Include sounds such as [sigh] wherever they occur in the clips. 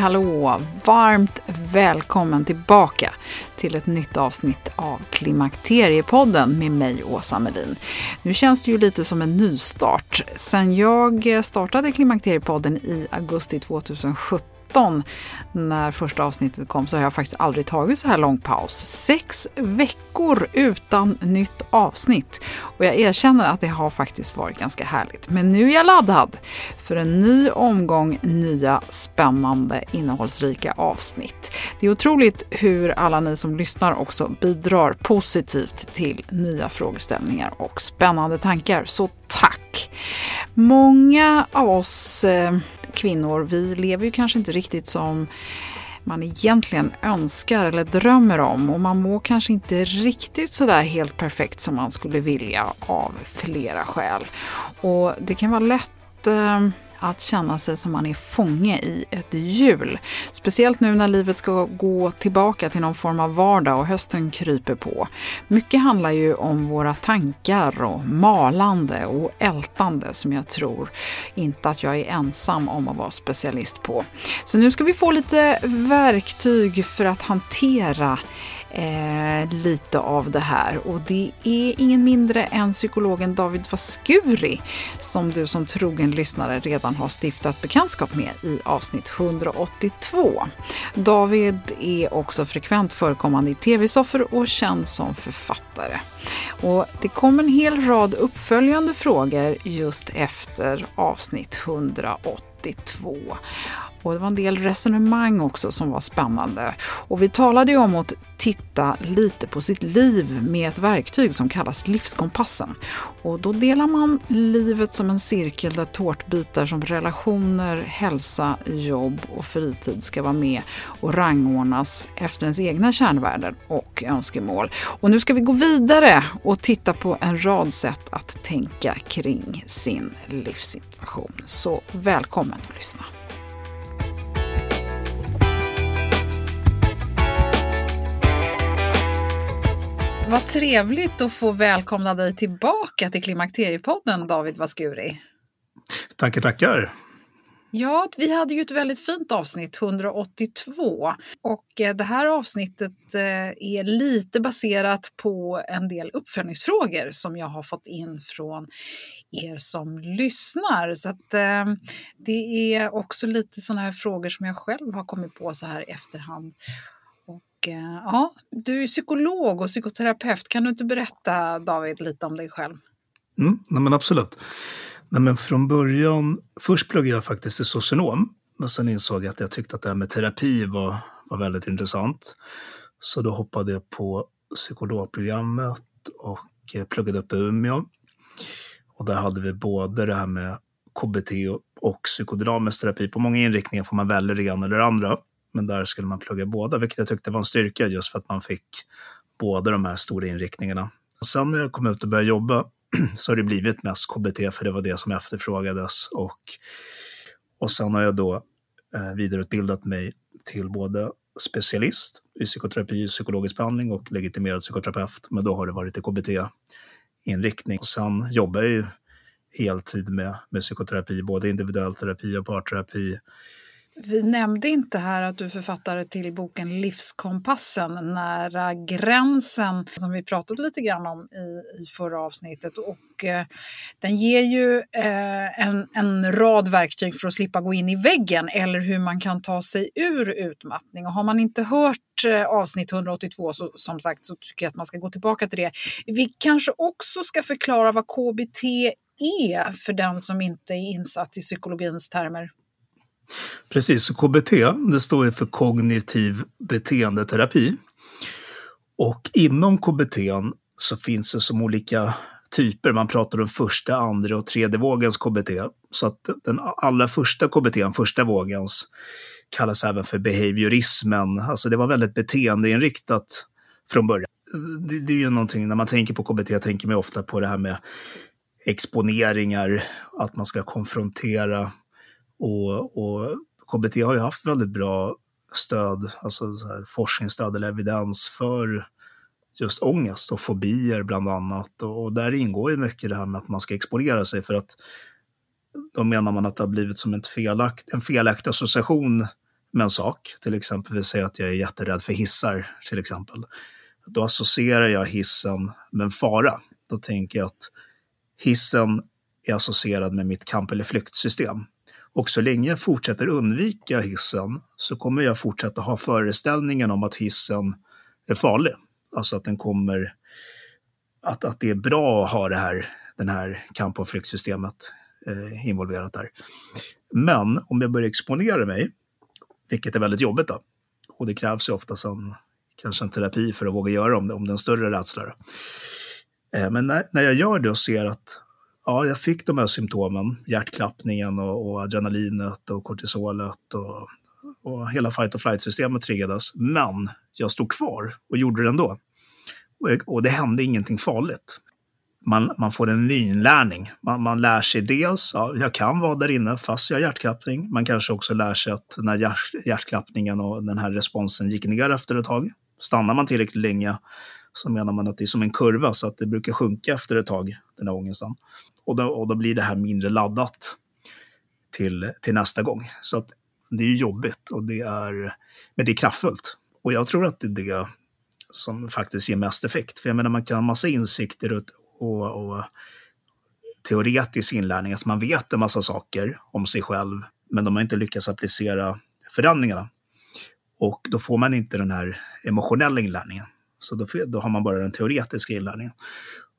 Hallå! Varmt välkommen tillbaka till ett nytt avsnitt av Klimakteriepodden med mig, Åsa Melin. Nu känns det ju lite som en nystart. Sen jag startade Klimakteriepodden i augusti 2017 när första avsnittet kom så har jag faktiskt aldrig tagit så här lång paus. Sex veckor utan nytt avsnitt. Och jag erkänner att det har faktiskt varit ganska härligt. Men nu är jag laddad för en ny omgång nya spännande innehållsrika avsnitt. Det är otroligt hur alla ni som lyssnar också bidrar positivt till nya frågeställningar och spännande tankar. Så tack! Många av oss eh, kvinnor, vi lever ju kanske inte riktigt som man egentligen önskar eller drömmer om och man mår kanske inte riktigt sådär helt perfekt som man skulle vilja av flera skäl. Och det kan vara lätt eh, att känna sig som man är fånge i ett hjul. Speciellt nu när livet ska gå tillbaka till någon form av vardag och hösten kryper på. Mycket handlar ju om våra tankar och malande och ältande som jag tror inte att jag är ensam om att vara specialist på. Så nu ska vi få lite verktyg för att hantera eh, lite av det här. Och det är ingen mindre än psykologen David Vaskuri som du som trogen lyssnare redan har stiftat bekantskap med i avsnitt 182. David är också frekvent förekommande i tv-soffor och känd som författare. Och det kom en hel rad uppföljande frågor just efter avsnitt 182. Och det var en del resonemang också som var spännande. Och vi talade ju om att titta lite på sitt liv med ett verktyg som kallas livskompassen. Och då delar man livet som en cirkel där tårtbitar som relationer, hälsa, jobb och fritid ska vara med och rangordnas efter ens egna kärnvärden och önskemål. Och nu ska vi gå vidare och titta på en rad sätt att tänka kring sin livssituation. Så välkommen att lyssna. Vad trevligt att få välkomna dig tillbaka till Klimakteriepodden, David Vaskuri. Tackar, tackar. Ja, vi hade ju ett väldigt fint avsnitt, 182. Och eh, det här avsnittet eh, är lite baserat på en del uppföljningsfrågor som jag har fått in från er som lyssnar. Så att, eh, det är också lite sådana här frågor som jag själv har kommit på så här efterhand. Och, ja, du är psykolog och psykoterapeut. Kan du inte berätta, David, lite om dig själv? Mm, nej men absolut. Nej men från början, först pluggade jag faktiskt till socionom, men sen insåg jag att jag tyckte att det här med terapi var, var väldigt intressant. Så då hoppade jag på psykologprogrammet och eh, pluggade upp i Umeå. Och där hade vi både det här med KBT och psykodynamisk terapi. På många inriktningar får man välja det ena eller det andra. Men där skulle man plugga båda, vilket jag tyckte var en styrka just för att man fick båda de här stora inriktningarna. Sen när jag kom ut och började jobba [clears throat] så har det blivit mest KBT för det var det som efterfrågades. Och, och sen har jag då eh, vidareutbildat mig till både specialist i psykoterapi, psykologisk behandling och legitimerad psykoterapeut. Men då har det varit i KBT-inriktning. Och sen jobbar jag ju heltid med, med psykoterapi, både individuell terapi och parterapi vi nämnde inte här att du författade författare till boken Livskompassen, Nära gränsen, som vi pratade lite grann om i, i förra avsnittet. Och, eh, den ger ju eh, en, en rad verktyg för att slippa gå in i väggen eller hur man kan ta sig ur utmattning. Och har man inte hört eh, avsnitt 182 så, som sagt så tycker jag att man ska gå tillbaka till det. Vi kanske också ska förklara vad KBT är för den som inte är insatt i psykologins termer. Precis, så KBT det står ju för kognitiv beteendeterapi. Och inom KBT så finns det som olika typer. Man pratar om första, andra och tredje vågens KBT. Så att den allra första KBT, första vågens, kallas även för behaviorismen. Alltså det var väldigt beteendeinriktat från början. Det, det är ju någonting, när man tänker på KBT tänker man ofta på det här med exponeringar, att man ska konfrontera och, och KBT har ju haft väldigt bra stöd, alltså forskningsstöd eller evidens för just ångest och fobier bland annat. Och, och, där ingår ju mycket det här med att man ska exponera sig för att då menar man att det har blivit som ett felakt, en felaktig association med en sak. Till exempel, vi säger att jag är jätterädd för hissar till exempel. Då associerar jag hissen med en fara. Då tänker jag att hissen är associerad med mitt kamp eller flyktsystem. Och så länge jag fortsätter undvika hissen så kommer jag fortsätta ha föreställningen om att hissen är farlig. Alltså att den kommer, att, att det är bra att ha det här, den här kamp och flyktsystemet eh, involverat där. Men om jag börjar exponera mig, vilket är väldigt jobbigt då, och det krävs ju ofta en, kanske en terapi för att våga göra om det, om det är en större rädsla. Eh, men när, när jag gör det och ser att ja, jag fick de här symptomen, hjärtklappningen och, och adrenalinet och kortisolet och, och hela fight och flight-systemet triggades. Men jag stod kvar och gjorde det ändå. Och, och det hände ingenting farligt. Man, man får en nyinlärning. Man, man lär sig dels, ja, jag kan vara där inne fast jag har hjärtklappning. Man kanske också lär sig att när hjärt, hjärtklappningen och den här responsen gick ner efter ett tag, stannar man tillräckligt länge så menar man att det är som en kurva så att det brukar sjunka efter ett tag, den här ångesten. Och då, och då blir det här mindre laddat till, till nästa gång. Så att det är ju jobbigt, och det är, men det är kraftfullt. Och jag tror att det är det som faktiskt ger mest effekt. För jag menar, man kan ha massa insikter och, och, och teoretisk inlärning, att man vet en massa saker om sig själv, men de har inte lyckats applicera förändringarna. Och då får man inte den här emotionella inlärningen. Så då, då har man bara den teoretiska inlärningen.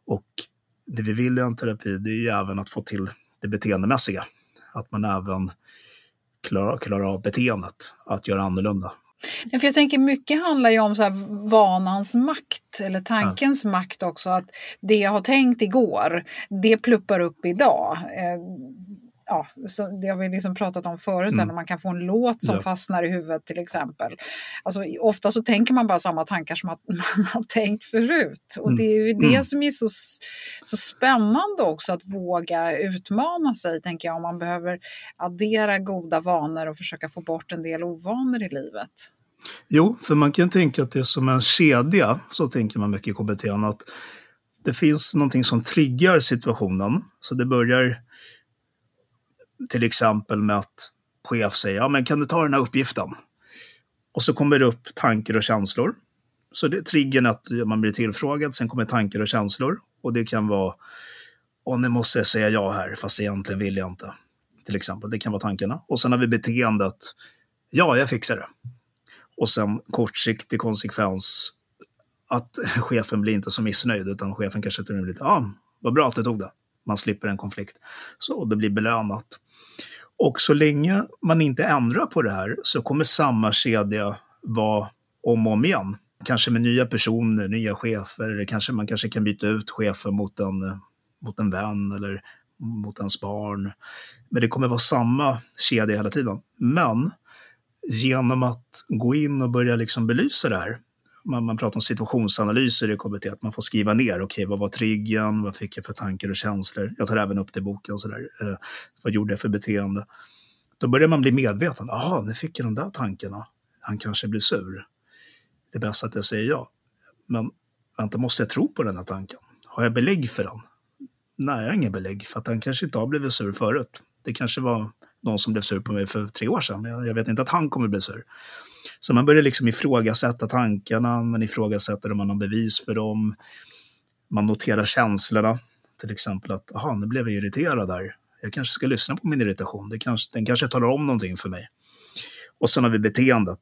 Och det vi vill i en terapi det är ju även att få till det beteendemässiga. Att man även klarar, klarar av beteendet, att göra annorlunda. För jag tänker mycket handlar ju om så här vanans makt eller tankens ja. makt också. Att det jag har tänkt igår, det pluppar upp idag. Ja, så det har vi liksom pratat om förut, mm. när man kan få en låt som ja. fastnar i huvudet till exempel. Alltså, ofta så tänker man bara samma tankar som att [laughs] man har tänkt förut. Och det är ju det mm. som är så, så spännande också, att våga utmana sig, tänker jag, om man behöver addera goda vanor och försöka få bort en del ovanor i livet. Jo, för man kan tänka att det är som en kedja, så tänker man mycket i KBT, att det finns någonting som triggar situationen. Så det börjar till exempel med att chef säger, ja men kan du ta den här uppgiften? Och så kommer det upp tankar och känslor. Så det, triggern är att man blir tillfrågad, sen kommer tankar och känslor. Och det kan vara, och nu måste jag säga ja här, fast egentligen vill jag inte. Till exempel, det kan vara tankarna. Och sen har vi beteendet, ja, jag fixar det. Och sen kortsiktig konsekvens, att chefen blir inte så missnöjd, utan chefen kanske blir lite, ja, vad bra att du tog det. Man slipper en konflikt. Så det blir belönat. Och så länge man inte ändrar på det här så kommer samma kedja vara om och om igen. kanske med nya personer, nya chefer, kanske man kanske kan byta ut chefer mot en, mot en vän eller mot ens barn. Men det kommer vara samma kedja hela tiden. Men genom att gå in och börja liksom belysa det här, man, man pratar om situationsanalyser i KBT, att man får skriva ner, okej okay, vad var triggern? vad fick jag för tankar och känslor? Jag tar även upp det i boken, så där. Eh, vad gjorde jag för beteende? Då börjar man bli medveten, jaha, nu fick jag de där tankarna, han kanske blir sur. Det är bäst att jag säger ja. Men vänta, måste jag tro på den här tanken? Har jag belägg för den? Nej, jag har inga belägg för att han kanske inte har blivit sur förut. Det kanske var någon som blev sur på mig för tre år sedan, men jag vet inte att han kommer bli sur. Så man börjar liksom ifrågasätta tankarna, man ifrågasätter om man har bevis för dem. Man noterar känslorna, till exempel att aha, nu blev jag irriterad där. Jag kanske ska lyssna på min irritation, det kanske, den kanske talar om någonting för mig. Och sen har vi beteendet.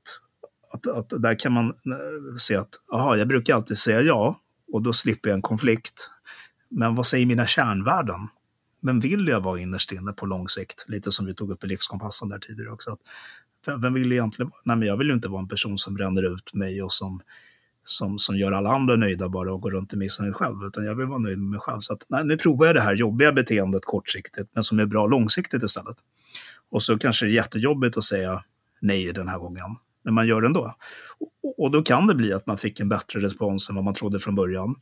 Att, att där kan man eh, se att aha, jag brukar alltid säga ja och då slipper jag en konflikt. Men vad säger mina kärnvärden? Vem vill jag vara innerst inne på lång sikt? Lite som vi tog upp i livskompassen där tidigare också. Att vem vill egentligen vara? Nej, men jag vill ju inte vara en person som bränner ut mig och som, som, som gör alla andra nöjda bara och går runt i missnöjd själv, utan jag vill vara nöjd med mig själv. Så att, nej, nu provar jag det här jobbiga beteendet kortsiktigt, men som är bra långsiktigt istället. Och så kanske det är jättejobbigt att säga nej den här gången, men man gör det ändå. Och, och då kan det bli att man fick en bättre respons än vad man trodde från början.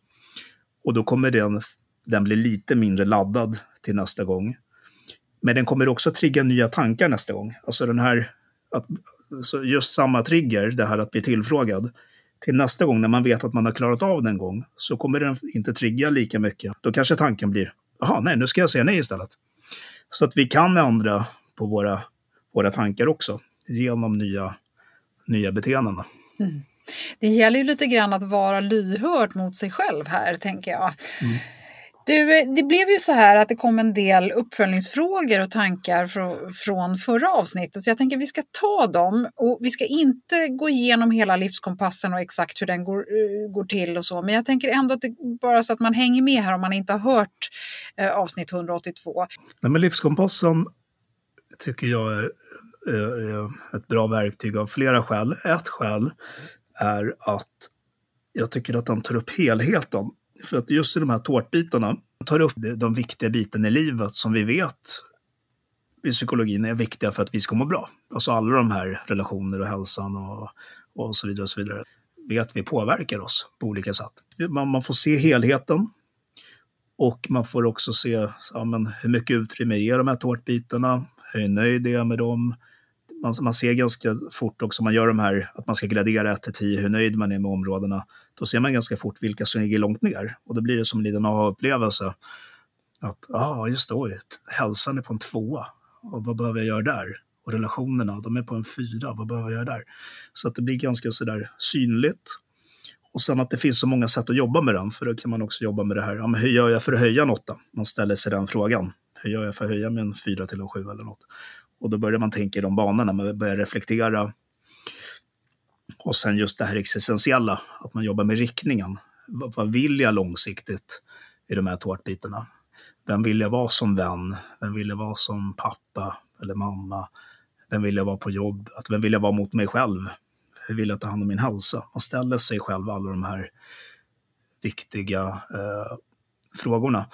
Och då kommer den, den bli lite mindre laddad till nästa gång. Men den kommer också trigga nya tankar nästa gång. Alltså den här att, så just samma trigger, det här att bli tillfrågad, till nästa gång när man vet att man har klarat av den en gång så kommer den inte trigga lika mycket. Då kanske tanken blir, jaha, nej, nu ska jag säga nej istället. Så att vi kan ändra på våra, våra tankar också genom nya, nya beteenden. Mm. Det gäller ju lite grann att vara lyhörd mot sig själv här, tänker jag. Mm. Du, eh, det blev ju så här att det kom en del uppföljningsfrågor och tankar från, förra avsnittet, så jag tänker att vi ska ta dem. Och vi ska inte gå igenom hela livskompassen och exakt hur den går, eh, går till och så, men jag tänker ändå att det, bara så att man hänger med här om man inte har hört eh, avsnitt 182. Nej, men livskompassen tycker jag är, eh, är ett bra verktyg av flera skäl. Ett skäl är att jag tycker att den tar upp helheten för att just i de här tårtbitarna tar upp de viktiga bitarna i livet som vi vet i psykologin är viktiga för att vi ska må bra. Alltså alla de här relationer och hälsan och, och så vidare och så vidare. Vet vi påverkar oss på olika sätt. Man, man får se helheten och man får också se ja, men, hur mycket utrymme ger de här tårtbitarna, hur nöjd är jag med dem, man, man ser ganska fort också, man gör de här, att man ska gradera 1 till 10 hur nöjd man är med områdena, då ser man ganska fort vilka som ligger långt ner. Och då blir det som en liten aha-upplevelse. Att, ja ah, just det, oj, hälsan är på en tvåa. Och vad behöver jag göra där? Och relationerna, de är på en fyra, vad behöver jag göra där? Så att det blir ganska sådär synligt. Och sen att det finns så många sätt att jobba med den, för då kan man också jobba med det här, ja, men hur gör jag för att höja en åtta? Man ställer sig den frågan. Hur gör jag för att höja min fyra till en sju eller något? Och då börjar man tänka i de banorna, man börjar reflektera. Och sen just det här existentiella, att man jobbar med riktningen. Vad, vill jag långsiktigt i de här tårtbitarna? Vem vill jag vara som vän? Vem vill jag vara som pappa eller mamma? Vem vill jag vara på jobb? Att vem vill jag vara mot mig själv? Hur vill jag ta hand om min hälsa? Man ställer sig själv alla de här viktiga eh, frågorna.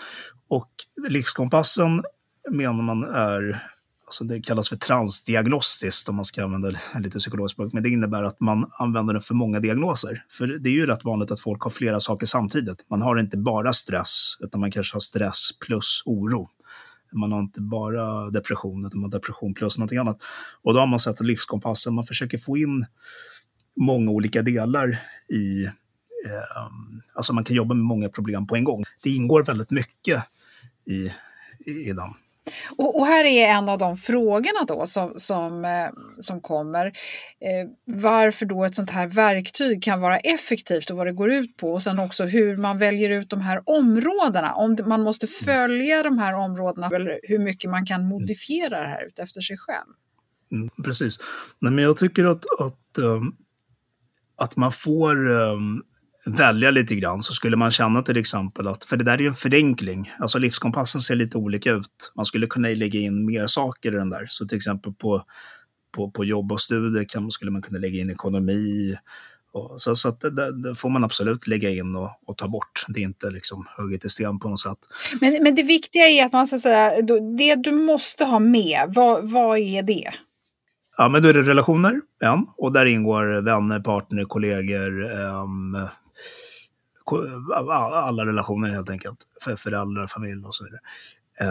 Och livskompassen menar man är alltså det kallas för transdiagnostiskt om man ska använda lite psykologiskt språk, men det innebär att man använder den för många diagnoser. För det är ju rätt vanligt att folk har flera saker samtidigt. Man har inte bara stress, utan man kanske har stress plus oro. Man har inte bara depression, utan man har depression plus någonting annat. Och då har man sett livskompassen, man försöker få in många olika delar i eh, Alltså man kan jobba med många problem på en gång. Det ingår väldigt mycket i, i, i den. Och, och, här är en av de frågorna då som, som, eh, som kommer. Eh, varför då ett sånt här verktyg kan vara effektivt och vad det går ut på och sen också hur man väljer ut de här områdena. Om man måste följa de här områdena eller hur mycket man kan modifiera det här efter sig själv. Mm, precis. Nej, men jag tycker att, att, um, att man får um, välja lite grann så skulle man känna till exempel att, för det där är ju en förenkling, alltså livskompassen ser lite olika ut. Man skulle kunna lägga in mer saker i den där. Så till exempel på, på, på jobb och studier kan, skulle man kunna lägga in ekonomi Och så så att det, det, får man absolut lägga in och, och, ta bort. Det är inte liksom hugget i sten på något sätt. Men, men det viktiga är att man ska säga, det du måste ha med, vad, vad är det? Ja, men då är det relationer, en. Och där ingår vänner, partner, kollegor, um, alla relationer helt enkelt. För föräldrar, familj och så vidare.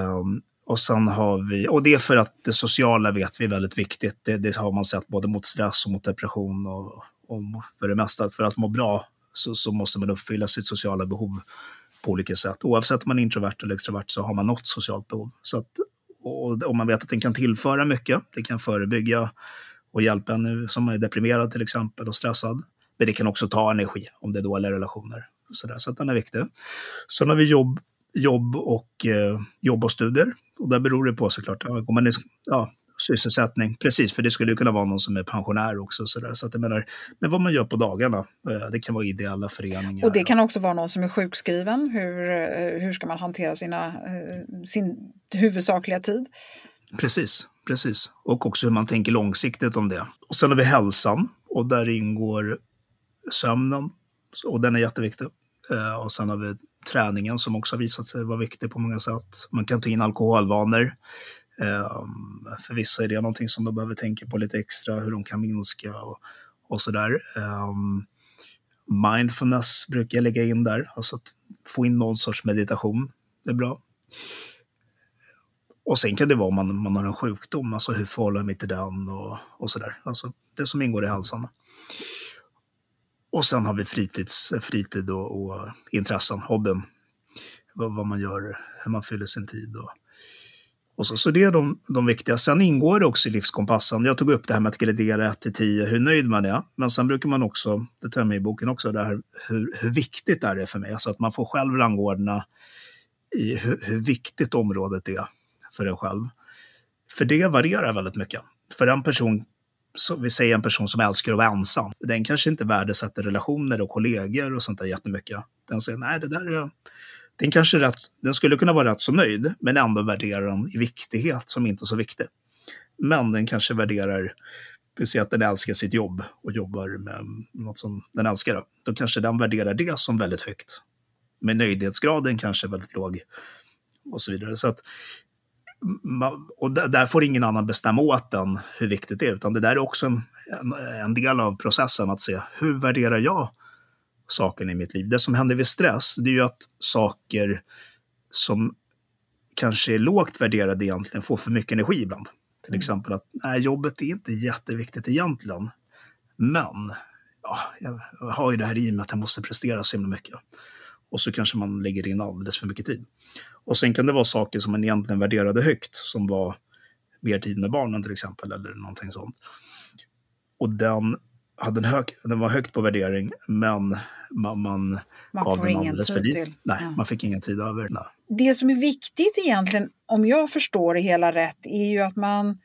Um, och sen har vi, och det är för att det sociala vet vi är väldigt viktigt. Det, det har man sett både mot stress och mot depression och, och för det mesta. För att må bra så, så, måste man uppfylla sitt sociala behov på olika sätt. Oavsett om man är introvert eller extrovert så har man något socialt behov. Så att, och, och man vet att den kan tillföra mycket. Det kan förebygga och hjälpa en som är deprimerad till exempel och stressad. Men det kan också ta energi om det är dåliga relationer. Så, där, så att den är viktig. Sen har vi jobb, jobb, och, eh, jobb och studier. Och där beror det på såklart. Ja, man är, ja, sysselsättning, precis, för det skulle kunna vara någon som är pensionär också. Så, där. så att jag menar, men vad man gör på dagarna, eh, det kan vara ideella föreningar. Och det kan också vara någon som är sjukskriven. Hur, eh, hur ska man hantera sina, eh, sin huvudsakliga tid? Precis, precis. Och också hur man tänker långsiktigt om det. Och sen har vi hälsan och där ingår sömnen och den är jätteviktig. Eh, och sen har vi träningen som också har visat sig vara viktig på många sätt. Man kan ta in alkoholvanor. Ehm, för vissa är det någonting som de behöver tänka på lite extra, hur de kan minska och, och sådär. Ehm, mindfulness brukar jag lägga in där, alltså att få in någon sorts meditation. Det är bra. Och sen kan det vara om man, man har en sjukdom, alltså hur förhåller jag mig till den och, och sådär. Alltså det som ingår i hälsan. Och sen har vi fritids, fritid och, och intressen, hobbyn. Vad, vad, man gör, hur man fyller sin tid och, och så, så det är de, de viktiga. Sen ingår det också i livskompassen. Jag tog upp det här med att gradera 1 till 10, hur nöjd man är. Men sen brukar man också, det tar jag med i boken också, det här hur, hur viktigt är det för mig? Alltså att man får själv rangordna i hur, hur viktigt området är för en själv. För det varierar väldigt mycket. För en person, så vi säger en person som älskar att vara ensam, den kanske inte värdesätter relationer och kollegor och sånt där jättemycket. Den säger nej, det där är den, kanske rätt, den skulle kunna vara rätt så nöjd, men ändå värderar den i viktighet som inte är så viktig. Men den kanske värderar, vi säger att den älskar sitt jobb och jobbar med något som den älskar. Då kanske den värderar det som väldigt högt. Men nöjdhetsgraden kanske är väldigt låg och så vidare. Så att, och där får ingen annan bestämma åt den hur viktigt det är, utan det där är också en, en, en del av processen att se hur värderar jag saken i mitt liv. Det som händer vid stress, det är ju att saker som kanske är lågt värderade egentligen får för mycket energi ibland. Till mm. exempel att nej, jobbet är inte jätteviktigt egentligen, men ja, jag har ju det här i mig att jag måste prestera så himla mycket. Och så kanske man lägger in alldeles för mycket tid. Och sen kan det vara saker som man egentligen värderade högt, som var mer tid med barnen till exempel, eller någonting sånt. Och den hade en hög, den var högt på värdering, men man, man, man gav den alldeles för lite. Nej, ja. man fick ingen tid över. Nej. Det som är viktigt egentligen, om jag förstår det hela rätt, är ju att man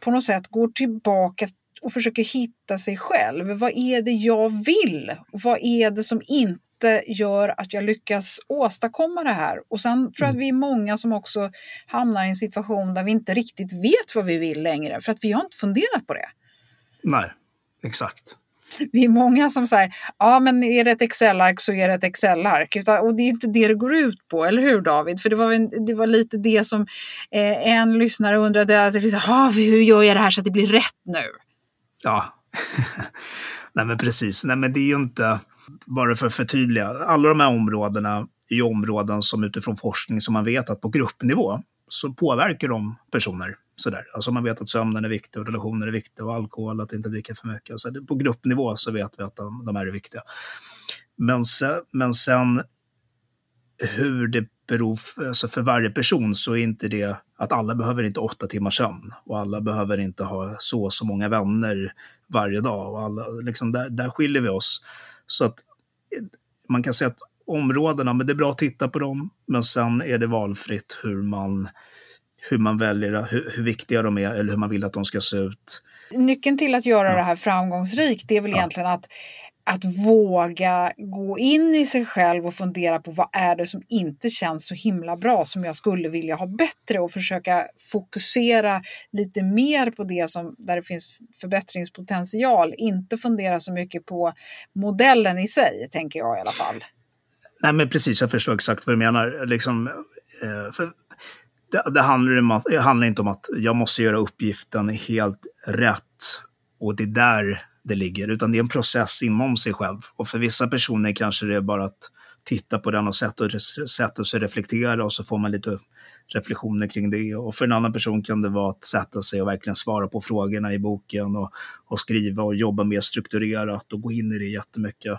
på något sätt går tillbaka och försöker hitta sig själv. Vad är det jag vill? Vad är det som inte gör att jag lyckas åstadkomma det här? Och sen tror jag mm. att vi är många som också hamnar i en situation där vi inte riktigt vet vad vi vill längre, för att vi har inte funderat på det. Nej, exakt. Vi är många som säger, ja men är det ett Excel-ark så är det ett Excel-ark. Och det är inte det det går ut på, eller hur David? För det var, det var lite det som eh, en lyssnare undrade, att, liksom, hur gör jag det här så att det blir rätt nu? Ja, [laughs] nej men precis. Nej men det är ju inte, bara för att förtydliga, alla de här områdena är ju områden som utifrån forskning som man vet att på gruppnivå så påverkar de personer Sådär. Alltså man vet att sömnen är viktig och relationer är viktiga och alkohol, att inte dricka för mycket. Så på gruppnivå så vet vi att de, de är viktiga. Men sen, men sen hur det beror, alltså för varje person så är inte det att alla behöver inte åtta timmars sömn och alla behöver inte ha så och så många vänner varje dag. Och alla, liksom där, där skiljer vi oss. Så att man kan säga att områdena, men det är bra att titta på dem, men sen är det valfritt hur man hur man väljer, hur, hur, viktiga de är eller hur man vill att de ska se ut. Nyckeln till att göra det här framgångsrikt det är väl egentligen att att våga gå in i sig själv och fundera på vad är det som inte känns så himla bra som jag skulle vilja ha bättre och försöka fokusera lite mer på det som där det finns förbättringspotential. Inte fundera så mycket på modellen i sig, tänker jag i alla fall. Nej, men precis, jag förstår exakt vad du menar. Liksom, eh, det, det, handlar om att, det handlar inte om att jag måste göra uppgiften helt rätt och det är där det ligger, utan det är en process inom sig själv. Och för vissa personer kanske det är bara att titta på den och sätta, sätta sig och reflektera och så får man lite reflektioner kring det. Och för en annan person kan det vara att sätta sig och verkligen svara på frågorna i boken och, och skriva och jobba mer strukturerat och gå in i det jättemycket.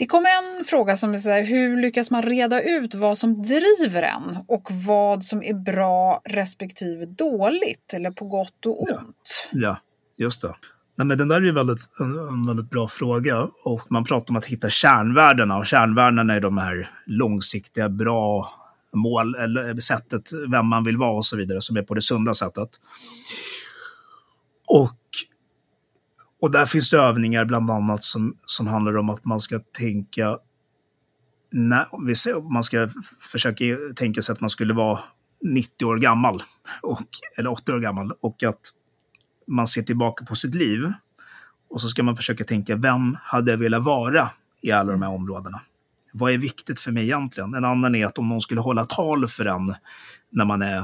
Det kom en fråga som är så här, hur lyckas man reda ut vad som driver en och vad som är bra respektive dåligt eller på gott och ont? Ja, ja just det. Nej, men den där är ju väldigt, en, väldigt bra fråga. Och man pratar om att hitta kärnvärdena. Och kärnvärdena är de här långsiktiga, bra mål, eller sättet, vem man vill vara och så vidare, som är på det sunda sättet. Och och där finns det övningar bland annat som, som handlar om att man ska tänka när, man ska försöka tänka sig att man skulle vara 90 år gammal, och, eller 80 år gammal, och att man ser tillbaka på sitt liv. Och så ska man försöka tänka, vem hade jag velat vara i alla de här områdena? Vad är viktigt för mig egentligen? En annan är att om någon skulle hålla tal för en när man är,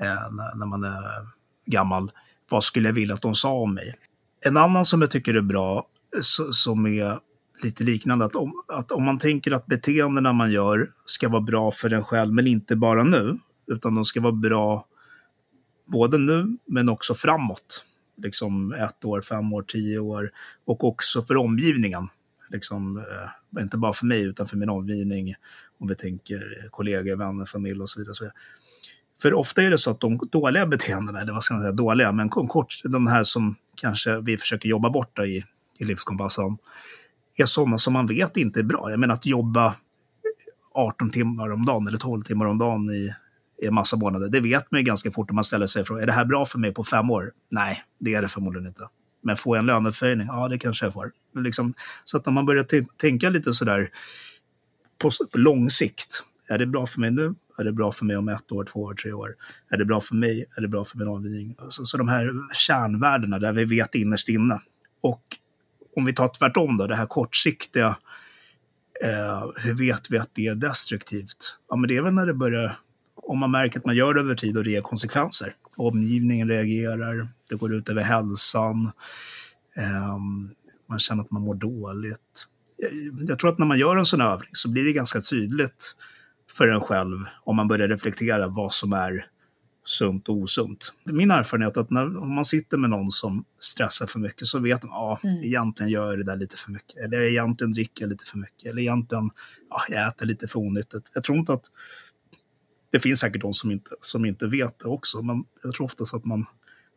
eh, när man är gammal, vad skulle jag vilja att de sa om mig? En annan som jag tycker är bra, som är lite liknande, att om, att om man tänker att beteendena man gör ska vara bra för en själv, men inte bara nu, utan de ska vara bra både nu, men också framåt. Liksom ett år, fem år, tio år. Och också för omgivningen. Liksom, eh, inte bara för mig, utan för min omgivning. Om vi tänker kollegor, vänner, familj och så vidare. Och så vidare. För ofta är det så att de dåliga beteendena, eller vad ska man säga, dåliga, men kort, de här som kanske vi försöker jobba bort i, i livskompassen, är sådana som man vet inte är bra. Jag menar att jobba 18 timmar om dagen eller 12 timmar om dagen i, i en massa månader, det vet man ju ganska fort om man ställer sig frågan, är det här bra för mig på fem år? Nej, det är det förmodligen inte. Men får jag en löneförhöjning? Ja, det kanske jag får. Liksom, så att när man börjar tänka lite sådär på, på lång sikt, är det bra för mig nu? Är det bra för mig om ett år, två år, tre år? Är det bra för mig? Är det bra för min omgivning? Så, så de här kärnvärdena där vi vet innerst inne. Och om vi tar tvärtom då, det här kortsiktiga. Eh, hur vet vi att det är destruktivt? Ja, men det är väl när det börjar, om man märker att man gör det över tid och det ger konsekvenser. Omgivningen reagerar, det går ut över hälsan. Eh, man känner att man mår dåligt. Jag, jag tror att när man gör en sån övning så blir det ganska tydligt för en själv om man börjar reflektera vad som är sunt och osunt. Min erfarenhet är att när, om man sitter med någon som stressar för mycket så vet man ah, mm. egentligen gör jag det där lite för mycket. Eller egentligen dricker jag lite för mycket. Eller egentligen ah, jag äter lite för onyttigt. Jag tror inte att det finns säkert de som inte, som inte vet det också. Men jag tror oftast att man,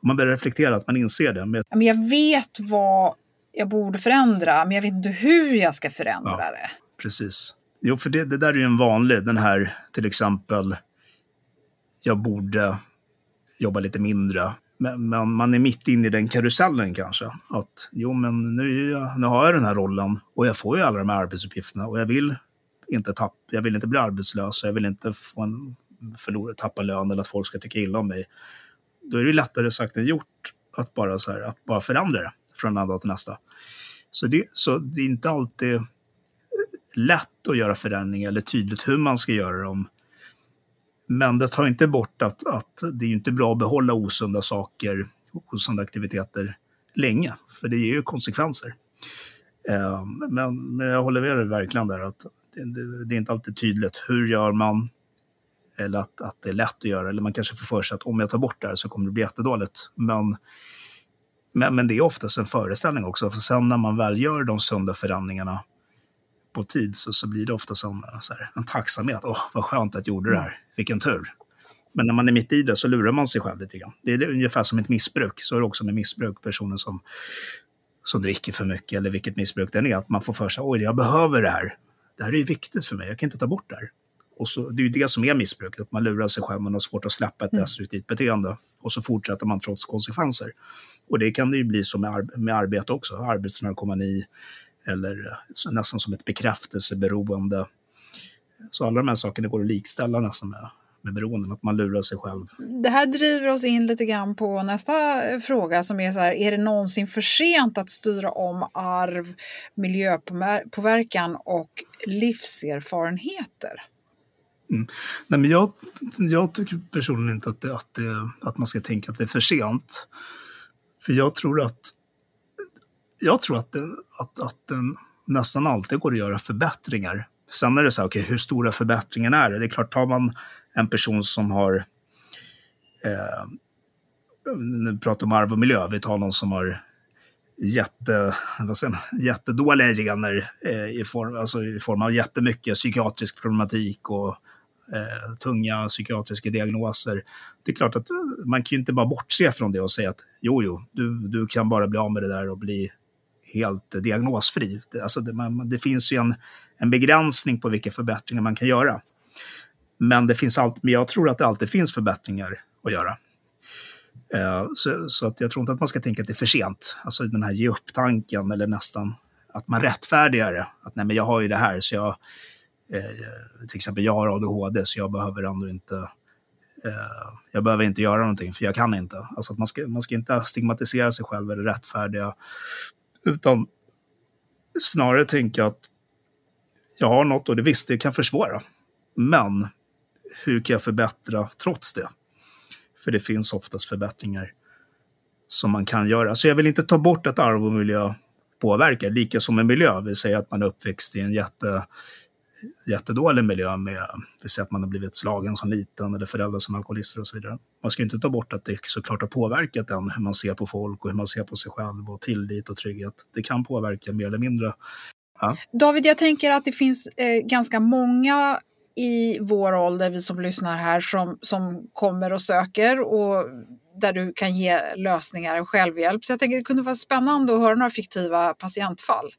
om man börjar reflektera, att man inser det. Men jag vet vad jag borde förändra, men jag vet inte hur jag ska förändra ja, det. Precis. Jo, för det, det där är ju en vanlig, den här till exempel, jag borde jobba lite mindre. Men, men, man är mitt inne i den karusellen kanske. Att jo, men nu, nu har jag den här rollen och jag får ju alla de här arbetsuppgifterna och jag vill inte, tapp, jag vill inte bli arbetslös och jag vill inte få en, förlora, tappa lön eller att folk ska tycka illa om mig. Då är det lättare sagt än gjort att bara, så här, att bara förändra det från en dag till nästa. Så det, så det är inte alltid lätt att göra förändringar eller tydligt hur man ska göra dem. Men det tar inte bort att, att det är inte bra att behålla osunda saker, osunda aktiviteter länge, för det ger ju konsekvenser. Eh, men, men jag håller med dig verkligen där att det, det, är inte alltid tydligt. Hur gör man? Eller att, att det är lätt att göra. Eller man kanske får för sig att om jag tar bort det här så kommer det bli jättedåligt. Men, men, men det är oftast en föreställning också. För sen när man väl gör de sunda förändringarna på tid så, så blir det ofta som så här, en tacksamhet. Åh, vad skönt att jag gjorde det här. Vilken tur. Men när man är mitt i det så lurar man sig själv lite grann. Det är ungefär som ett missbruk. Så är det också med missbruk. Personer som, som dricker för mycket eller vilket missbruk det är. Att man får för sig, oj, jag behöver det här. Det här är viktigt för mig. Jag kan inte ta bort det här. Och så, det är ju det som är missbruket, att man lurar sig själv, man har svårt att släppa ett mm. destruktivt beteende. Och så fortsätter man trots konsekvenser. Och det kan det ju bli så med, ar med arbete också, arbetsnarkomani, eller nästan som ett bekräftelseberoende. Så alla de här sakerna går att likställa nästan med, med beroenden, att man lurar sig själv. Det här driver oss in lite grann på nästa fråga som är så här, är det någonsin för sent att styra om arv, miljöpåverkan och livserfarenheter? Mm. Nej, men jag, jag tycker personligen inte att, det, att, det, att man ska tänka att det är för sent. För jag tror att jag tror att, det, att, att den nästan alltid går att göra förbättringar. Sen är det så här, okay, hur stora förbättringen är det? Det är klart, tar man en person som har eh, nu pratar om arv och miljö, vi tar någon som har jätte, vad säger man, jättedåliga gener eh, i, form, alltså i form av jättemycket psykiatrisk problematik och eh, tunga psykiatriska diagnoser. Det är klart att man kan ju inte bara bortse från det och säga att jo, jo, du, du kan bara bli av med det där och bli helt diagnosfri. Det, alltså det, man, det finns ju en, en begränsning på vilka förbättringar man kan göra. Men, det finns allt, men jag tror att det alltid finns förbättringar att göra. Uh, så, så, att jag tror inte att man ska tänka att det är för sent. Alltså den här ge upp-tanken eller nästan att man rättfärdigar det. Att nej, men jag har ju det här så jag, eh, till exempel jag har ADHD så jag behöver ändå inte eh, jag behöver inte göra någonting för jag kan inte. Alltså att man ska, man ska inte stigmatisera sig själv eller rättfärdiga utan snarare tänka att jag har något och det visst, det kan försvåra. Men hur kan jag förbättra trots det? För det finns oftast förbättringar som man kan göra. Så jag vill inte ta bort att arv och miljö påverkar, lika som en miljö. Vi säger att man är uppväxt i en jätte jättedålig miljö med, vi säger att man har blivit slagen som liten eller föräldrar som alkoholister och så vidare. Man ska inte ta bort att det såklart har påverkat en, hur man ser på folk och hur man ser på sig själv och tillit och trygghet. Det kan påverka mer eller mindre. Ja. David, jag tänker att det finns eh, ganska många i vår ålder, vi som lyssnar här, som, som kommer och söker och där du kan ge lösningar och självhjälp. Så jag tänker att det kunde vara spännande att höra några fiktiva patientfall.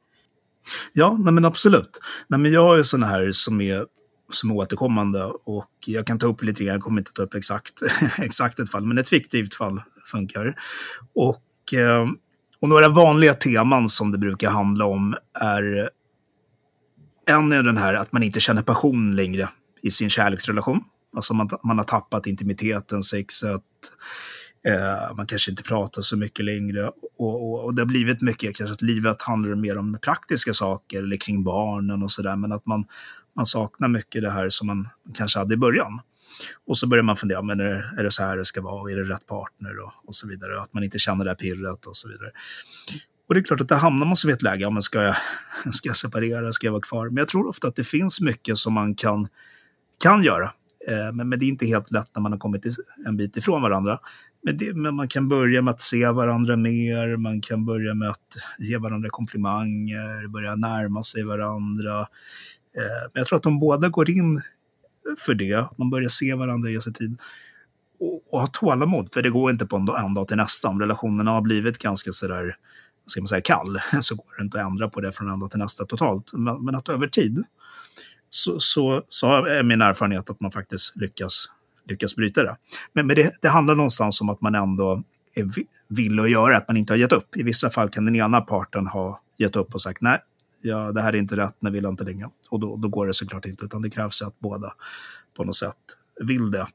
Ja, nej men absolut. Nej, men jag har ju sådana här som är, som är återkommande och jag kan ta upp lite grann, jag kommer inte ta upp exakt, [laughs] exakt ett fall, men ett fiktivt fall funkar. Och, eh, och några vanliga teman som det brukar handla om är en är den här att man inte känner passion längre i sin kärleksrelation. Alltså man, man har tappat intimiteten, sexet, Eh, man kanske inte pratar så mycket längre. Och, och, och, det har blivit mycket, kanske att livet handlar mer om praktiska saker eller kring barnen och sådär. Men att man, man saknar mycket det här som man kanske hade i början. Och så börjar man fundera, men är, är det så här det ska vara? Är det rätt partner? Och, och så vidare. Att man inte känner det här pirret och så vidare. Och det är klart att det hamnar man så i ett läge, ja, men ska, jag, [laughs] ska jag separera, ska jag vara kvar? Men jag tror ofta att det finns mycket som man kan, kan göra. Eh, men, men det är inte helt lätt när man har kommit en bit ifrån varandra. Men, det, men, man kan börja med att se varandra mer, man kan börja med att ge varandra komplimanger, börja närma sig varandra. Eh, men jag tror att de båda går in för det. Man börjar se varandra, ge sig tid. Och, och ha tålamod, för det går inte på en, en dag till nästa. Om relationerna har blivit ganska sådär ska man säga, kall [laughs] så går det inte att ändra på det från en dag till nästa totalt. Men, men att över tid så, så, så är min erfarenhet att man faktiskt lyckas, lyckas bryta det. Men, men det, det handlar någonstans om att man ändå är vill att göra, att man inte har gett upp. I vissa fall kan den ena parten ha gett upp och sagt nej, ja, det här är inte rätt, men vill inte längre. Och då, då går det såklart inte, utan det krävs att båda på något sätt vill det.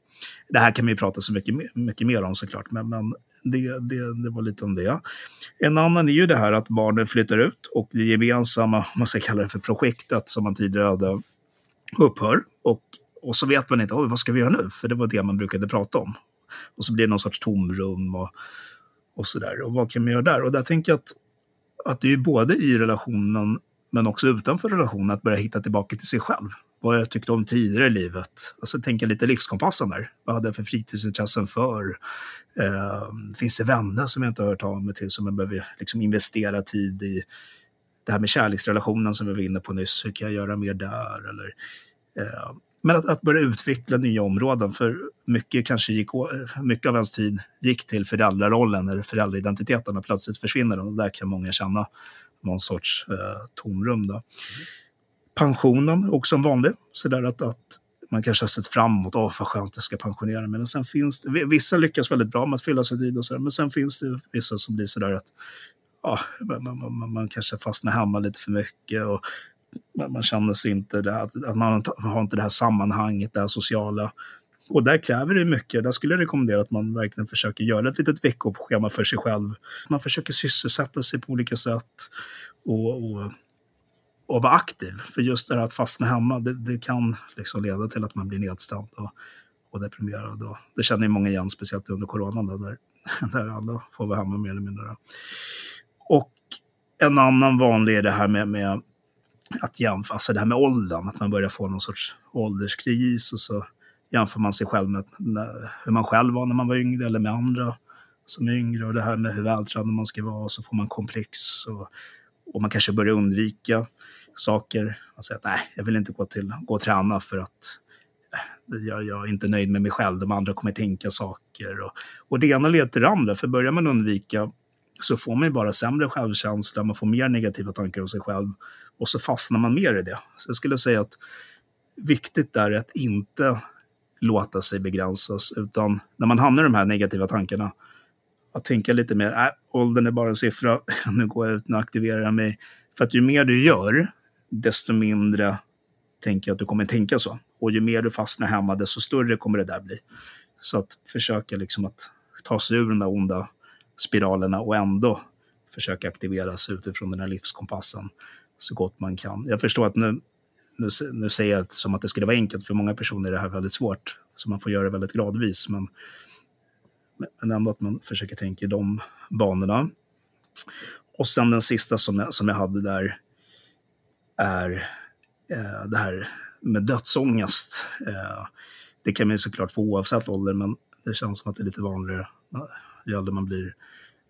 Det här kan vi prata så mycket, mycket mer om såklart, men, men det, det, det var lite om det. En annan är ju det här att barnen flyttar ut och det gemensamma, man ska kalla det för projektet som man tidigare hade, upphör. Och, och så vet man inte, vad ska vi göra nu? För det var det man brukade prata om. Och så blir det någon sorts tomrum och, och så där. Och vad kan man göra där? Och där tänker jag att, att det är både i relationen men också utanför relationen att börja hitta tillbaka till sig själv. Vad jag tyckte om tidigare i livet. Alltså tänka lite livskompassen där. Vad hade jag för fritidsintressen för? Eh, finns det vänner som jag inte har hört av mig till som jag behöver liksom investera tid i? Det här med kärleksrelationen som vi var inne på nyss. Hur kan jag göra mer där? Eller, eh, men att, att, börja utveckla nya områden, för mycket kanske gick, mycket av ens tid gick till föräldrarollen eller föräldraidentiteten och plötsligt försvinner den och där kan många känna någon sorts eh, tomrum. Då. Pensionen, också en vanlig, så där att, att man kanske har sett fram emot, åh vad skönt jag ska pensionera mig. Men sen finns det, vissa lyckas väldigt bra med att fylla sin tid och sådär, men sen finns det vissa som blir sådär att ja, man, man, man, kanske fastnar hemma lite för mycket och man, man känner sig inte det, att, att man har inte det här sammanhanget, det här sociala. Och där kräver det mycket. Där skulle jag rekommendera att man verkligen försöker göra ett litet veckoschema för sig själv. Man försöker sysselsätta sig på olika sätt och, och, och vara aktiv. För just det här att fastna hemma, det, det kan liksom leda till att man blir nedstämd och, och deprimerad. Och det känner ju många igen, speciellt under coronan, där, där alla får vara hemma mer eller mindre. Och en annan vanlig är det här med, med att jämföra, alltså det här med åldern, att man börjar få någon sorts ålderskris och så jämför man sig själv med hur man själv var när man var yngre eller med andra som är yngre och det här med hur vältränad man ska vara och så får man komplex och, och man kanske börjar undvika saker. Man säger att nej, jag vill inte gå, till, gå och träna för att eh, jag, jag, är inte nöjd med mig själv, de andra kommer tänka saker. Och, och det ena leder till det andra, för börjar man undvika så får man ju bara sämre självkänsla, man får mer negativa tankar om sig själv och så fastnar man mer i det. Så jag skulle säga att viktigt där är att inte låta sig begränsas, utan när man hamnar i de här negativa tankarna, att tänka lite mer, äh, åldern är bara en siffra, [laughs] nu går jag ut, och aktiverar jag mig. För att ju mer du gör, desto mindre tänker jag att du kommer tänka så. Och ju mer du fastnar hemma, desto större kommer det där bli. Så att försöka liksom att ta sig ur den där onda spiralerna och ändå försöka aktiveras utifrån den här livskompassen så gott man kan. Jag förstår att nu, nu, nu säger jag som att det skulle vara enkelt, för många personer är det här väldigt svårt, så man får göra det väldigt gradvis. Men, men ändå att man försöker tänka i de banorna. Och sen den sista som jag, som jag hade där är eh, det här med dödsångest. Eh, det kan man ju såklart få oavsett ålder, men det känns som att det är lite vanligare ju äldre man blir.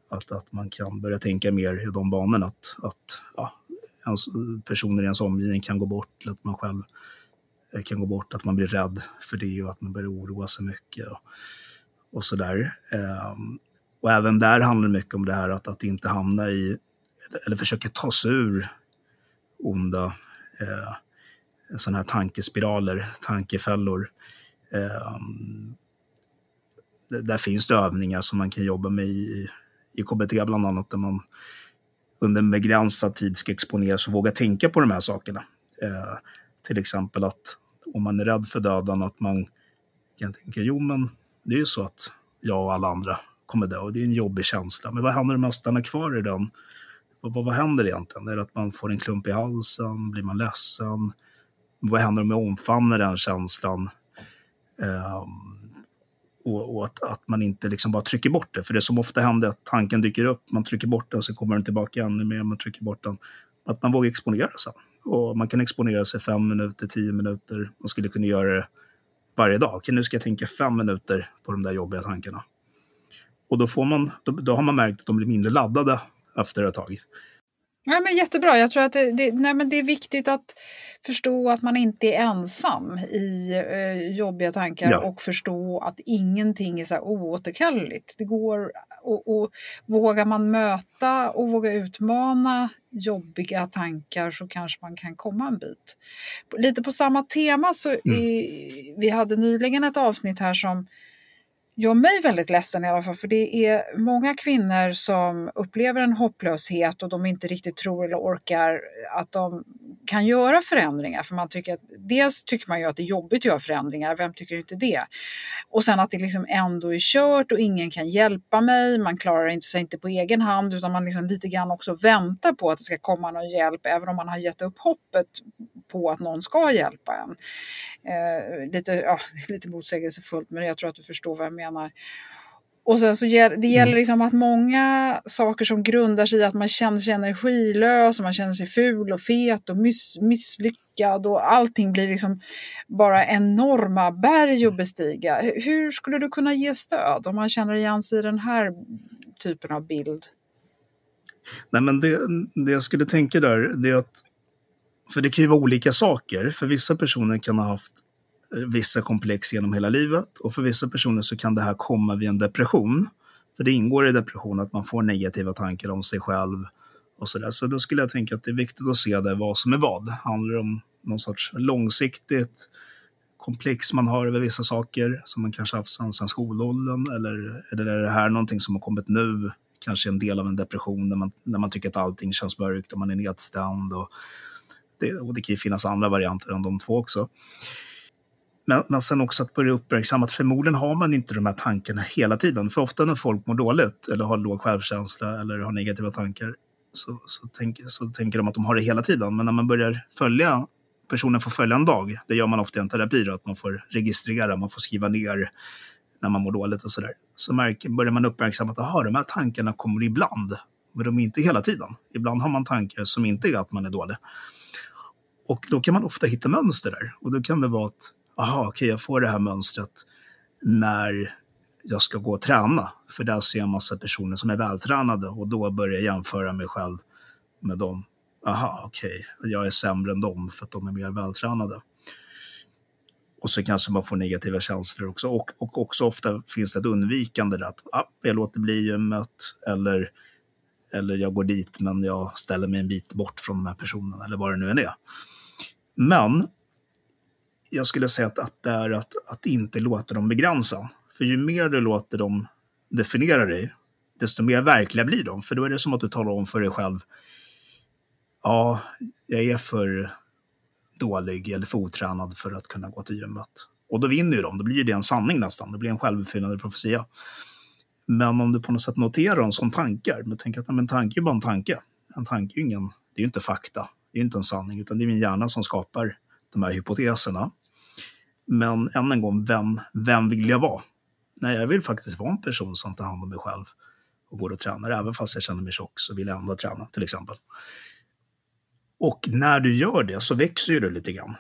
Att, att man kan börja tänka mer i de banorna. Att, att ja, ens, personer i ens omgivning kan gå bort, eller att man själv eh, kan gå bort, att man blir rädd för det och att man börjar oroa sig mycket och, och sådär. Um, och även där handlar det mycket om det här att, att inte hamna i, eller försöka ta sig ur onda eh, sådana här tankespiraler, tankefällor. Eh, där finns det övningar som man kan jobba med i, i KBT bland annat, där man under en begränsad tid ska exponeras och våga tänka på de här sakerna. Eh, till exempel att om man är rädd för döden, att man kan tänka, jo men det är ju så att jag och alla andra kommer dö och det är en jobbig känsla. Men vad händer om man stannar kvar i den? Vad, vad, vad händer egentligen? Är det att man får en klump i halsen? Blir man ledsen? Vad händer om jag omfamnar den känslan? Eh, och, och att, att, man inte liksom bara trycker bort det. För det som ofta händer är att tanken dyker upp, man trycker bort den, så kommer den tillbaka ännu mer, man trycker bort den. Att man vågar exponera sig. Och man kan exponera sig fem minuter, tio minuter. Man skulle kunna göra det varje dag. Okej, nu ska jag tänka fem minuter på de där jobbiga tankarna. Och då, får man, då, då har man märkt att de blir mindre laddade efter ett tag. Ja, men jättebra. Jag tror att det, det, nej, men det är viktigt att förstå att man inte är ensam i eh, jobbiga tankar ja. och förstå att ingenting är så här oåterkalleligt. Det går Och, och vågar man möta och våga utmana jobbiga tankar så kanske man kan komma en bit. Lite på samma tema så mm. i, vi hade nyligen ett avsnitt här som gör mig väldigt ledsen i alla fall, för det är många kvinnor som upplever en hopplöshet och de inte riktigt tror eller orkar att de kan göra förändringar. För man tycker att, dels tycker man ju att det är jobbigt att göra förändringar, vem tycker inte det? Och sen att det liksom ändå är kört och ingen kan hjälpa mig, man klarar inte sig inte på egen hand utan man liksom lite grann också väntar på att det ska komma någon hjälp även om man har gett upp hoppet på att någon ska hjälpa en. Eh, lite, ja, [laughs] lite motsägelsefullt men jag tror att du förstår vad jag menar. Och sen så det gäller mm. liksom att många saker som grundar sig i att man känner sig energilös, och man känner sig ful och fet och miss, misslyckad och allting blir liksom bara enorma berg att bestiga. Hur skulle du kunna ge stöd om man känner igen sig i den här typen av bild? Nej, men det, det jag skulle tänka där, det är att för det kan ju vara olika saker. För vissa personer kan ha haft eh, vissa komplex genom hela livet och för vissa personer så kan det här komma vid en depression. För det ingår i depression att man får negativa tankar om sig själv och sådär. Så då skulle jag tänka att det är viktigt att se det vad som är vad. Handlar det om någon sorts långsiktigt komplex man har över vissa saker som man kanske haft sedan, sedan skolåldern eller, eller är det här någonting som har kommit nu? Kanske en del av en depression när man, när man tycker att allting känns mörkt och man är nedstämd. Och det, och det kan ju finnas andra varianter än de två också. Men, men sen också att börja uppmärksamma att förmodligen har man inte de här tankarna hela tiden. För ofta när folk mår dåligt eller har låg självkänsla eller har negativa tankar så, så, tänk, så tänker de att de har det hela tiden. Men när man börjar följa, personen får följa en dag, det gör man ofta i en terapi, då, att man får registrera, man får skriva ner när man mår dåligt och sådär. Så märker, börjar man uppmärksamma att aha, de här tankarna kommer ibland, men de är inte hela tiden. Ibland har man tankar som inte är att man är dålig. Och då kan man ofta hitta mönster där. Och då kan det vara att aha, okej, okay, jag får det här mönstret när jag ska gå och träna. För där ser jag en massa personer som är vältränade och då börjar jag jämföra mig själv med dem. Aha, okej, okay, jag är sämre än dem för att de är mer vältränade. Och så kanske man får negativa känslor också. Och, och också ofta finns det ett undvikande där att ah, jag låter bli gymmet eller, eller jag går dit men jag ställer mig en bit bort från de här personerna eller vad det nu än är. Men jag skulle säga att, att det är att, att inte låta dem begränsa. För ju mer du låter dem definiera dig, desto mer verkliga blir de. För då är det som att du talar om för dig själv, ja, jag är för dålig eller för otränad för att kunna gå till gymmet. Och då vinner ju de, då blir det en sanning nästan, det blir en självuppfyllande profetia. Men om du på något sätt noterar dem som tankar, men tänk att en tanke är bara en tanke. En tanke är ju ingen, det är ju inte fakta, det är inte en sanning, utan det är min hjärna som skapar de här hypoteserna. Men än en gång, vem, vem vill jag vara? Nej, jag vill faktiskt vara en person som tar hand om mig själv och går och tränar. Även fast jag känner mig tjock så vill jag ändå träna, till exempel. Och när du gör det så växer ju lite grann.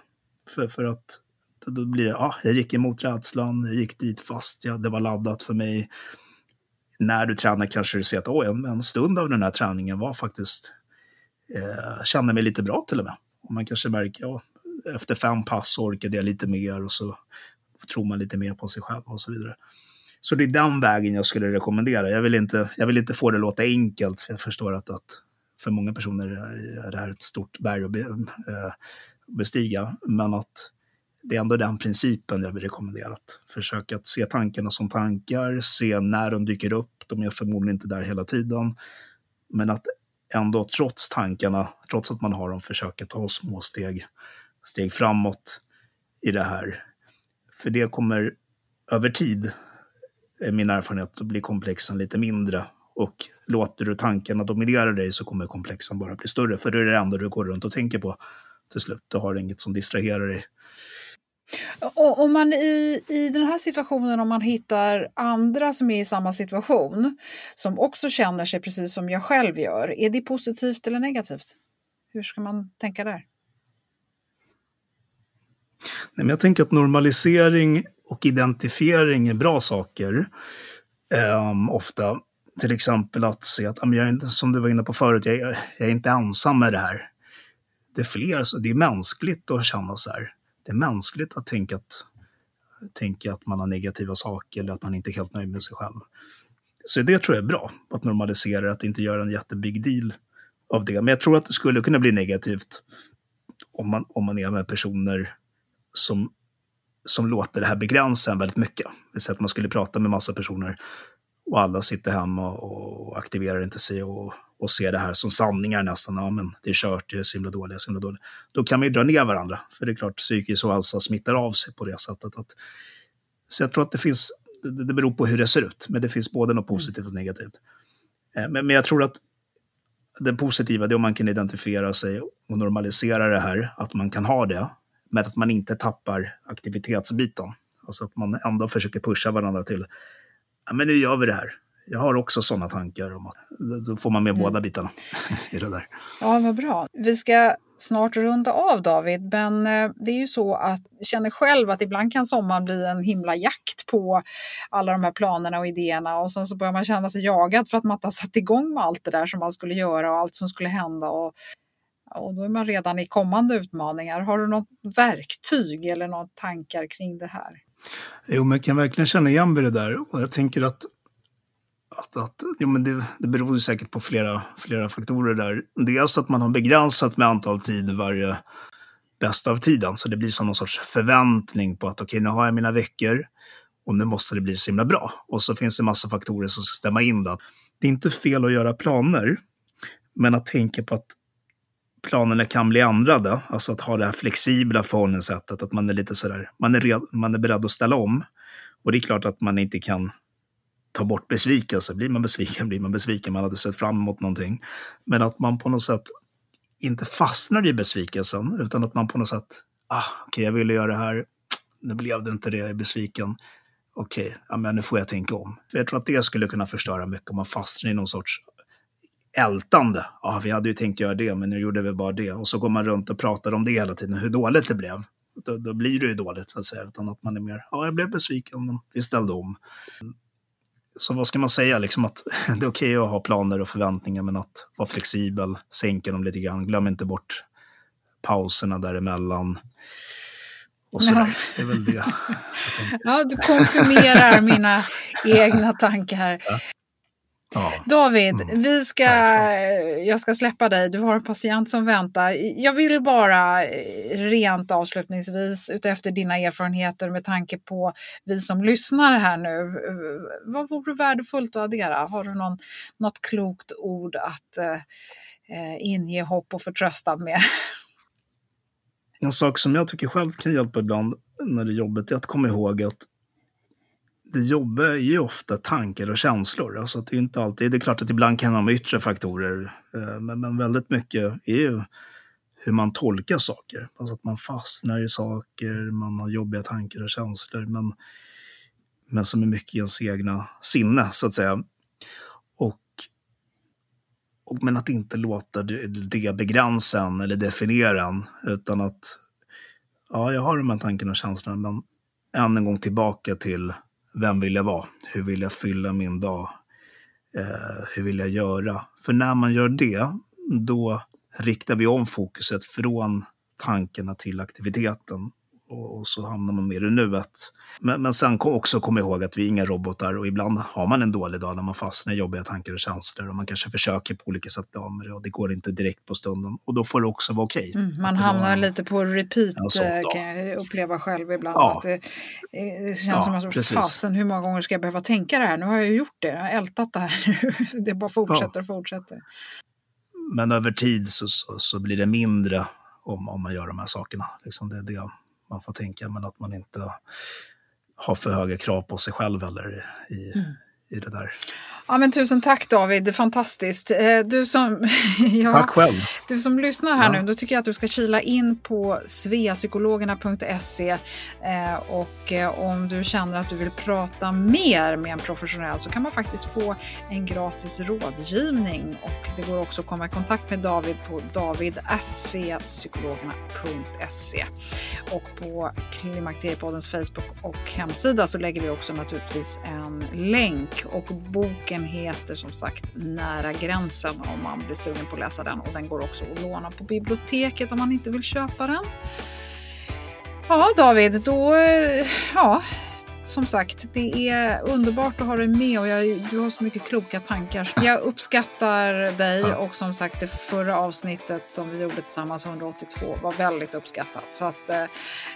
För, för att då blir det, ja, jag gick emot rädslan, jag gick dit fast ja, det var laddat för mig. När du tränar kanske du ser att oh, en, en stund av den här träningen var faktiskt, eh, känner mig lite bra till och med. Och man kanske märker, ja, efter fem pass orkade jag lite mer och så tror man lite mer på sig själv och så vidare. Så det är den vägen jag skulle rekommendera. Jag vill inte, jag vill inte få det att låta enkelt, för jag förstår att, att för många personer är det här ett stort berg att eh, bestiga. Men att det är ändå den principen jag vill rekommendera. Att försöka att se tankarna som tankar, se när de dyker upp. De är förmodligen inte där hela tiden. Men att ändå trots tankarna, trots att man har dem, försöka ta små steg steg framåt i det här. För det kommer över tid, är min erfarenhet, att bli komplexen lite mindre. Och låter du tankarna dominera dig så kommer komplexen bara bli större. För det är det enda du går runt och tänker på till slut. Du har inget som distraherar dig. Och om man i, i den här situationen, om man hittar andra som är i samma situation, som också känner sig precis som jag själv gör, är det positivt eller negativt? Hur ska man tänka där? Nej, men jag tänker att normalisering och identifiering är bra saker. ehm, ofta. Till exempel att se att, ah, jag är inte, som du var inne på förut, jag är, jag är inte ensam med det här. Det är fler, det är mänskligt att känna så här. Det är mänskligt att tänka att, tänka att man har negativa saker eller att man inte är helt nöjd med sig själv. Så det tror jag är bra, att normalisera att inte göra en jättebig deal av det. Men jag tror att det skulle kunna bli negativt om man, om man är med personer som, som låter det här begränsa en väldigt mycket. Det vill att man skulle prata med massa personer och alla sitter hemma och aktiverar inte sig och, och ser det här som sanningar nästan. Ja, men det är kört, det är så himla dåligt, så himla dåligt. Då kan man ju dra ner varandra, för det är klart psykisk ohälsa smittar av sig på det sättet. Att, så jag tror att det finns, det, det beror på hur det ser ut, men det finns både något positivt och negativt. Eh, men, men jag tror att det positiva är om man kan identifiera sig och normalisera det här, att man kan ha det, men att man inte tappar aktivitetsbiten. Alltså att man ändå försöker pusha varandra till, ja men nu gör vi det här. Jag har också sådana tankar om att då får man med mm. båda bitarna [laughs] i det där. Ja, vad bra. Vi ska snart runda av David, men eh, det är ju så att jag känner själv att ibland kan sommaren bli en himla jakt på alla de här planerna och idéerna och sen så börjar man känna sig jagad för att man inte har satt igång med allt det där som man skulle göra och allt som skulle hända och, och då är man redan i kommande utmaningar. Har du något verktyg eller några tankar kring det här? Jo, men jag kan verkligen känna igen mig det där och jag tänker att att, att, jo, men det, det beror ju säkert på flera, flera faktorer där. Dels att man har begränsat med antal tid varje bästa av tiden, så det blir som någon sorts förväntning på att okej, okay, nu har jag mina veckor och nu måste det bli så himla bra. Och så finns det massa faktorer som ska stämma in. Då. Det är inte fel att göra planer, men att tänka på att planerna kan bli ändrade. Alltså att ha det här flexibla förhållningssättet, att man är lite sådär, man är, red, man är beredd att ställa om. Och det är klart att man inte kan ta bort besvikelse. Blir man besviken blir man besviken, man hade sett fram emot någonting. Men att man på något sätt inte fastnar i besvikelsen, utan att man på något sätt, ah, okej, okay, jag ville göra det här, nu blev det inte det, jag är besviken. Okej, okay, ja, men nu får jag tänka om. För jag tror att det skulle kunna förstöra mycket om man fastnar i någon sorts ältande. Ja, vi hade ju tänkt göra det, men nu gjorde vi bara det. Och så går man runt och pratar om det hela tiden, hur dåligt det blev. Då, då blir det ju dåligt, så att säga. Utan att man är mer, ja, jag blev besviken, men vi ställde om så vad ska man säga, liksom att [laughs] det är okej okay att ha planer och förväntningar, men att vara flexibel, sänka dem lite grann, glöm inte bort pauserna däremellan. Och sådär. Ja. Det är väl det. [laughs] ja, du konfirmerar mina [laughs] egna tankar. Ja. Ja. David, mm. vi ska, jag ska släppa dig. Du har en patient som väntar. Jag vill bara eh, rent avslutningsvis utefter dina erfarenheter med tanke på vi som lyssnar här nu. Vad vore värdefullt att addera? Har du någon, något klokt ord att eh, eh, inge hopp och förtröstan med? En sak som jag tycker själv kan hjälpa ibland när det är jobbigt är att komma ihåg att det jobbiga är ju ofta tankar och känslor. Alltså det är inte alltid, det är klart att ibland kan det ha yttre faktorer, eh, men, men väldigt mycket är ju hur man tolkar saker. Alltså att man fastnar i saker, man har jobbiga tankar och känslor, men, men som är mycket i ens egna sinne, så att säga. Och, och, men att inte låta det, det begränsa en eller definiera en, utan att ja, jag har de här tankarna och känslorna, men än en gång tillbaka till vem vill jag vara? Hur vill jag fylla min dag? Eh, hur vill jag göra? För när man gör det, då riktar vi om fokuset från tankarna till aktiviteten och, så hamnar man mer i nuet. Men, men sen kom också komma ihåg att vi är inga robotar och ibland har man en dålig dag när man fastnar i jobbiga tankar och känslor och man kanske försöker på olika sätt bli av med det och det går inte direkt på stunden. Och då får det också vara okej. Okay. Mm, man hamnar en, lite på repeat eh, kan jag uppleva själv ibland. Ja. Att det, eh, det känns ja, som att fasen hur många gånger ska jag behöva tänka det här? Nu har jag ju gjort det, jag har ältat det här. [laughs] det bara fortsätter och fortsätter. Men över tid så, så, så, blir det mindre om, om man gör de här sakerna. Liksom det, det, man får tänka, men att man inte har för höga krav på sig själv heller i, mm. i det där. Ja, men tusen tack David, fantastiskt. Eh, du som, [laughs] ja, tack själv. Du som lyssnar här ja. nu, då tycker jag att du ska kila in på sveapsykologerna.se eh, och eh, om du känner att du vill prata mer med en professionell så kan man faktiskt få en gratis rådgivning och det går också att komma i kontakt med David på david.sveapsykologerna.se och på Klimakteriepoddens Facebook och hemsida så lägger vi också naturligtvis en länk och boken Boken heter som sagt Nära gränsen om man blir sugen på att läsa den och den går också att låna på biblioteket om man inte vill köpa den. Ja David, då, eh, ja, som sagt, det är underbart att ha dig med och jag, du har så mycket kloka tankar. Jag uppskattar dig Ja. och som sagt det förra avsnittet som vi gjorde tillsammans 182 var väldigt uppskattat. Så att eh,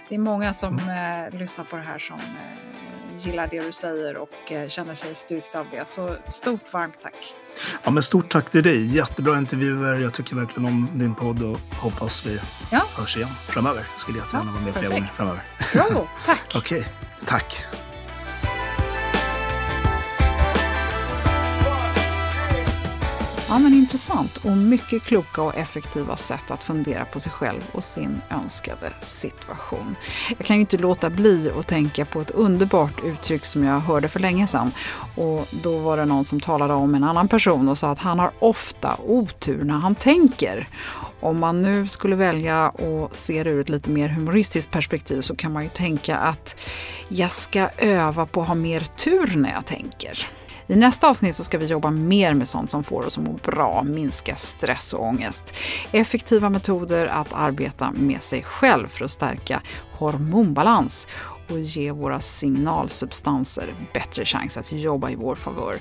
det är många som Mm. eh, lyssnar på det här som eh, gillar det du säger och känner sig styrkta av det. Så stort varmt tack. Ja, men stort tack till dig. Jättebra intervjuer. Jag tycker verkligen om din podd och hoppas vi Ja. hörs igen framöver. Jag skulle jättegärna Ja, vara med fler gånger framöver. Bra, [laughs] tack. Okej, tack. Ja, men intressant och mycket kloka och effektiva sätt att fundera på sig själv och sin önskade situation. Jag kan ju inte låta bli att tänka på ett underbart uttryck som jag hörde för länge sedan. Och då var det någon som talade om en annan person och sa att han har ofta otur när han tänker. Om man nu skulle välja att se det ur ett lite mer humoristiskt perspektiv så kan man ju tänka att jag ska öva på att ha mer tur när jag tänker. I nästa avsnitt så ska vi jobba mer med sånt som får oss att må bra, minska stress och ångest. Effektiva metoder att arbeta med sig själv för att stärka hormonbalans och ge våra signalsubstanser bättre chans att jobba i vår favör.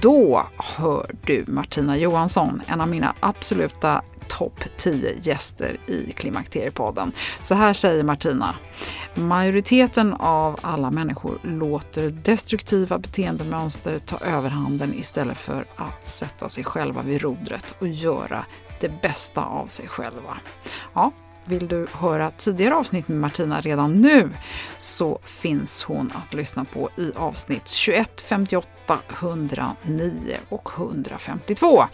Då hör du Martina Johansson, en av mina absoluta topp 10 gäster i Klimakteriepodden. Så här säger Martina. Majoriteten av alla människor låter destruktiva beteendemönster ta överhanden istället för att sätta sig själva vid rodret och göra det bästa av sig själva. Ja, vill du höra tidigare avsnitt med Martina redan nu så finns hon att lyssna på i avsnitt 21, 58, 109 och 152.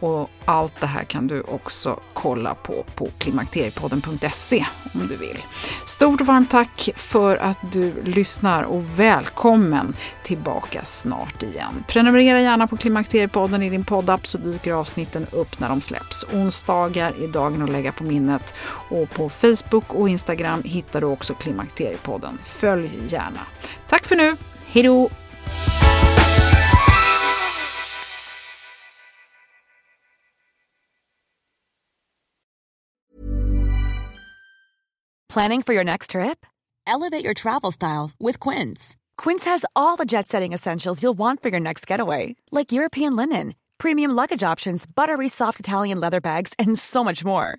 Och allt det här kan du också kolla på på klimakteriepodden.se om du vill. Stort och varmt tack för att du lyssnar och välkommen tillbaka snart igen. Prenumerera gärna på Klimakteriepodden i din poddapp så dyker avsnitten upp när de släpps. Onsdagar är dagen att lägga på minnet och på Facebook och Instagram hittar du också Klimakteriepodden. Följ gärna. Tack för nu, hej då! Planning for your next trip? Elevate your travel style with Quince. Quince has all the jet setting essentials you'll want for your next getaway, like European linen, premium luggage options, buttery soft Italian leather bags, and so much more.